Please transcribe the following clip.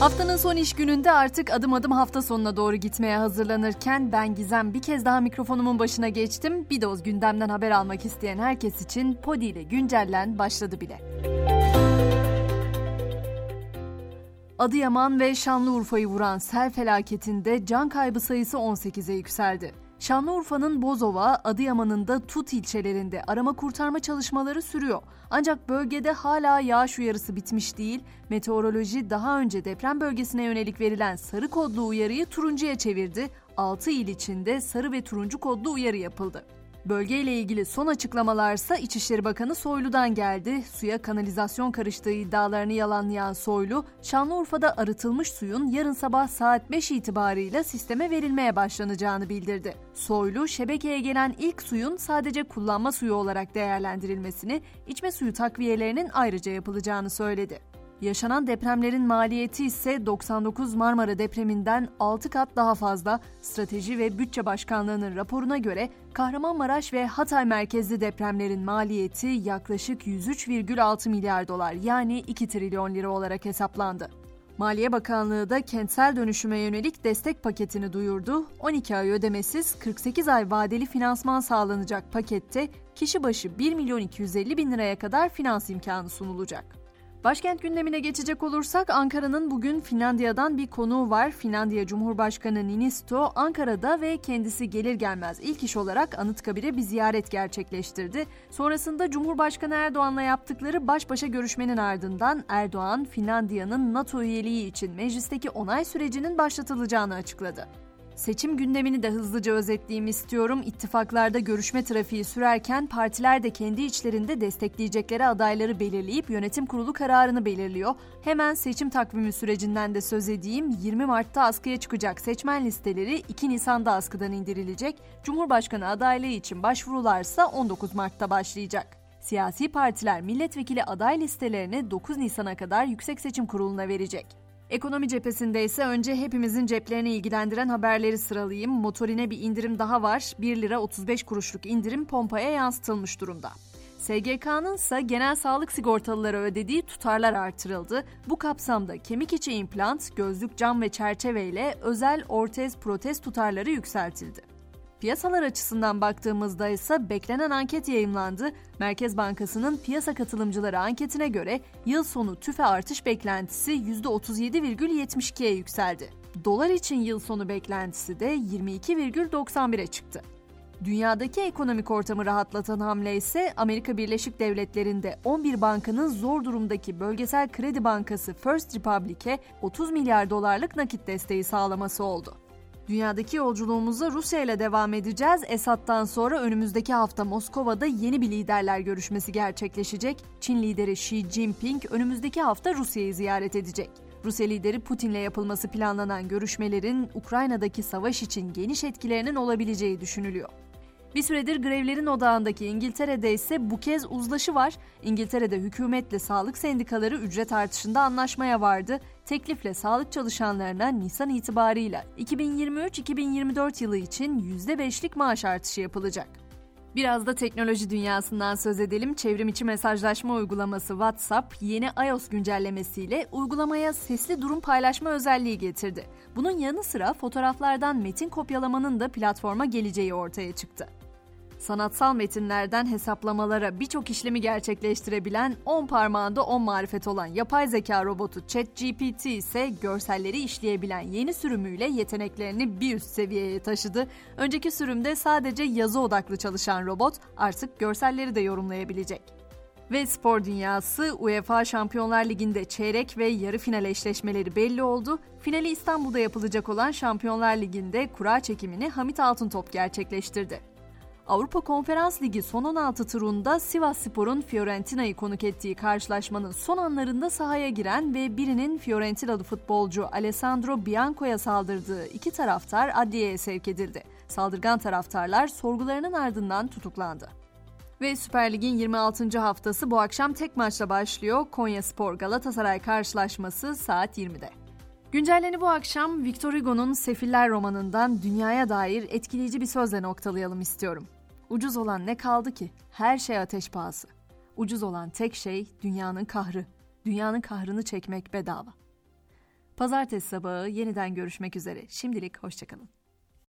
Haftanın son iş gününde artık adım adım hafta sonuna doğru gitmeye hazırlanırken ben Gizem bir kez daha mikrofonumun başına geçtim. Bir doz gündemden haber almak isteyen herkes için Podi ile güncellen başladı bile. Adıyaman ve Şanlıurfa'yı vuran sel felaketinde can kaybı sayısı 18'e yükseldi. Şanlıurfa'nın Bozova, Adıyaman'ın da Tut ilçelerinde arama kurtarma çalışmaları sürüyor. Ancak bölgede hala yağış uyarısı bitmiş değil. Meteoroloji daha önce deprem bölgesine yönelik verilen sarı kodlu uyarıyı turuncuya çevirdi. 6 il içinde sarı ve turuncu kodlu uyarı yapıldı. Bölgeyle ilgili son açıklamalarsa İçişleri Bakanı Soylu'dan geldi. Suya kanalizasyon karıştığı iddialarını yalanlayan Soylu, Şanlıurfa'da arıtılmış suyun yarın sabah saat 5 itibarıyla sisteme verilmeye başlanacağını bildirdi. Soylu, şebekeye gelen ilk suyun sadece kullanma suyu olarak değerlendirilmesini, içme suyu takviyelerinin ayrıca yapılacağını söyledi. Yaşanan depremlerin maliyeti ise 99 Marmara depreminden 6 kat daha fazla. Strateji ve Bütçe Başkanlığı'nın raporuna göre Kahramanmaraş ve Hatay merkezli depremlerin maliyeti yaklaşık 103,6 milyar dolar yani 2 trilyon lira olarak hesaplandı. Maliye Bakanlığı da kentsel dönüşüme yönelik destek paketini duyurdu. 12 ay ödemesiz 48 ay vadeli finansman sağlanacak pakette kişi başı 1 milyon 250 bin liraya kadar finans imkanı sunulacak. Başkent gündemine geçecek olursak Ankara'nın bugün Finlandiya'dan bir konuğu var. Finlandiya Cumhurbaşkanı Ninisto Ankara'da ve kendisi gelir gelmez ilk iş olarak Anıtkabir'e bir ziyaret gerçekleştirdi. Sonrasında Cumhurbaşkanı Erdoğan'la yaptıkları baş başa görüşmenin ardından Erdoğan Finlandiya'nın NATO üyeliği için meclisteki onay sürecinin başlatılacağını açıkladı. Seçim gündemini de hızlıca özetleyeyim istiyorum. İttifaklarda görüşme trafiği sürerken partiler de kendi içlerinde destekleyecekleri adayları belirleyip yönetim kurulu kararını belirliyor. Hemen seçim takvimi sürecinden de söz edeyim. 20 Mart'ta askıya çıkacak seçmen listeleri 2 Nisan'da askıdan indirilecek. Cumhurbaşkanı adaylığı için başvurularsa 19 Mart'ta başlayacak. Siyasi partiler milletvekili aday listelerini 9 Nisan'a kadar Yüksek Seçim Kurulu'na verecek. Ekonomi cephesinde ise önce hepimizin ceplerini ilgilendiren haberleri sıralayayım. Motorine bir indirim daha var. 1 lira 35 kuruşluk indirim pompaya yansıtılmış durumda. SGK'nın ise genel sağlık sigortalıları ödediği tutarlar artırıldı. Bu kapsamda kemik içi implant, gözlük, cam ve çerçeve ile özel ortez protez tutarları yükseltildi. Piyasalar açısından baktığımızda ise beklenen anket yayımlandı. Merkez Bankası'nın piyasa katılımcıları anketine göre yıl sonu tüfe artış beklentisi %37,72'ye yükseldi. Dolar için yıl sonu beklentisi de 22,91'e çıktı. Dünyadaki ekonomik ortamı rahatlatan hamle ise Amerika Birleşik Devletleri'nde 11 bankanın zor durumdaki bölgesel kredi bankası First Republic'e 30 milyar dolarlık nakit desteği sağlaması oldu. Dünyadaki yolculuğumuza Rusya ile devam edeceğiz. Esad'dan sonra önümüzdeki hafta Moskova'da yeni bir liderler görüşmesi gerçekleşecek. Çin lideri Xi Jinping önümüzdeki hafta Rusya'yı ziyaret edecek. Rusya lideri Putin'le yapılması planlanan görüşmelerin Ukrayna'daki savaş için geniş etkilerinin olabileceği düşünülüyor. Bir süredir grevlerin odağındaki İngiltere'de ise bu kez uzlaşı var. İngiltere'de hükümetle sağlık sendikaları ücret artışında anlaşmaya vardı. Teklifle sağlık çalışanlarına Nisan itibarıyla 2023-2024 yılı için %5'lik maaş artışı yapılacak. Biraz da teknoloji dünyasından söz edelim. Çevrim içi mesajlaşma uygulaması WhatsApp yeni iOS güncellemesiyle uygulamaya sesli durum paylaşma özelliği getirdi. Bunun yanı sıra fotoğraflardan metin kopyalamanın da platforma geleceği ortaya çıktı. Sanatsal metinlerden hesaplamalara birçok işlemi gerçekleştirebilen 10 parmağında 10 marifet olan yapay zeka robotu ChatGPT ise görselleri işleyebilen yeni sürümüyle yeteneklerini bir üst seviyeye taşıdı. Önceki sürümde sadece yazı odaklı çalışan robot artık görselleri de yorumlayabilecek. Ve spor dünyası UEFA Şampiyonlar Ligi'nde çeyrek ve yarı final eşleşmeleri belli oldu. Finali İstanbul'da yapılacak olan Şampiyonlar Ligi'nde kura çekimini Hamit Altıntop gerçekleştirdi. Avrupa Konferans Ligi son 16 turunda Sivas Spor'un Fiorentina'yı konuk ettiği karşılaşmanın son anlarında sahaya giren ve birinin Fiorentinalı futbolcu Alessandro Bianco'ya saldırdığı iki taraftar adliyeye sevk edildi. Saldırgan taraftarlar sorgularının ardından tutuklandı. Ve Süper Lig'in 26. haftası bu akşam tek maçla başlıyor. Konya Spor Galatasaray karşılaşması saat 20'de. Güncelleni bu akşam Victor Hugo'nun Sefiller romanından dünyaya dair etkileyici bir sözle noktalayalım istiyorum. Ucuz olan ne kaldı ki? Her şey ateş pahası. Ucuz olan tek şey dünyanın kahrı. Dünyanın kahrını çekmek bedava. Pazartesi sabahı yeniden görüşmek üzere. Şimdilik hoşçakalın.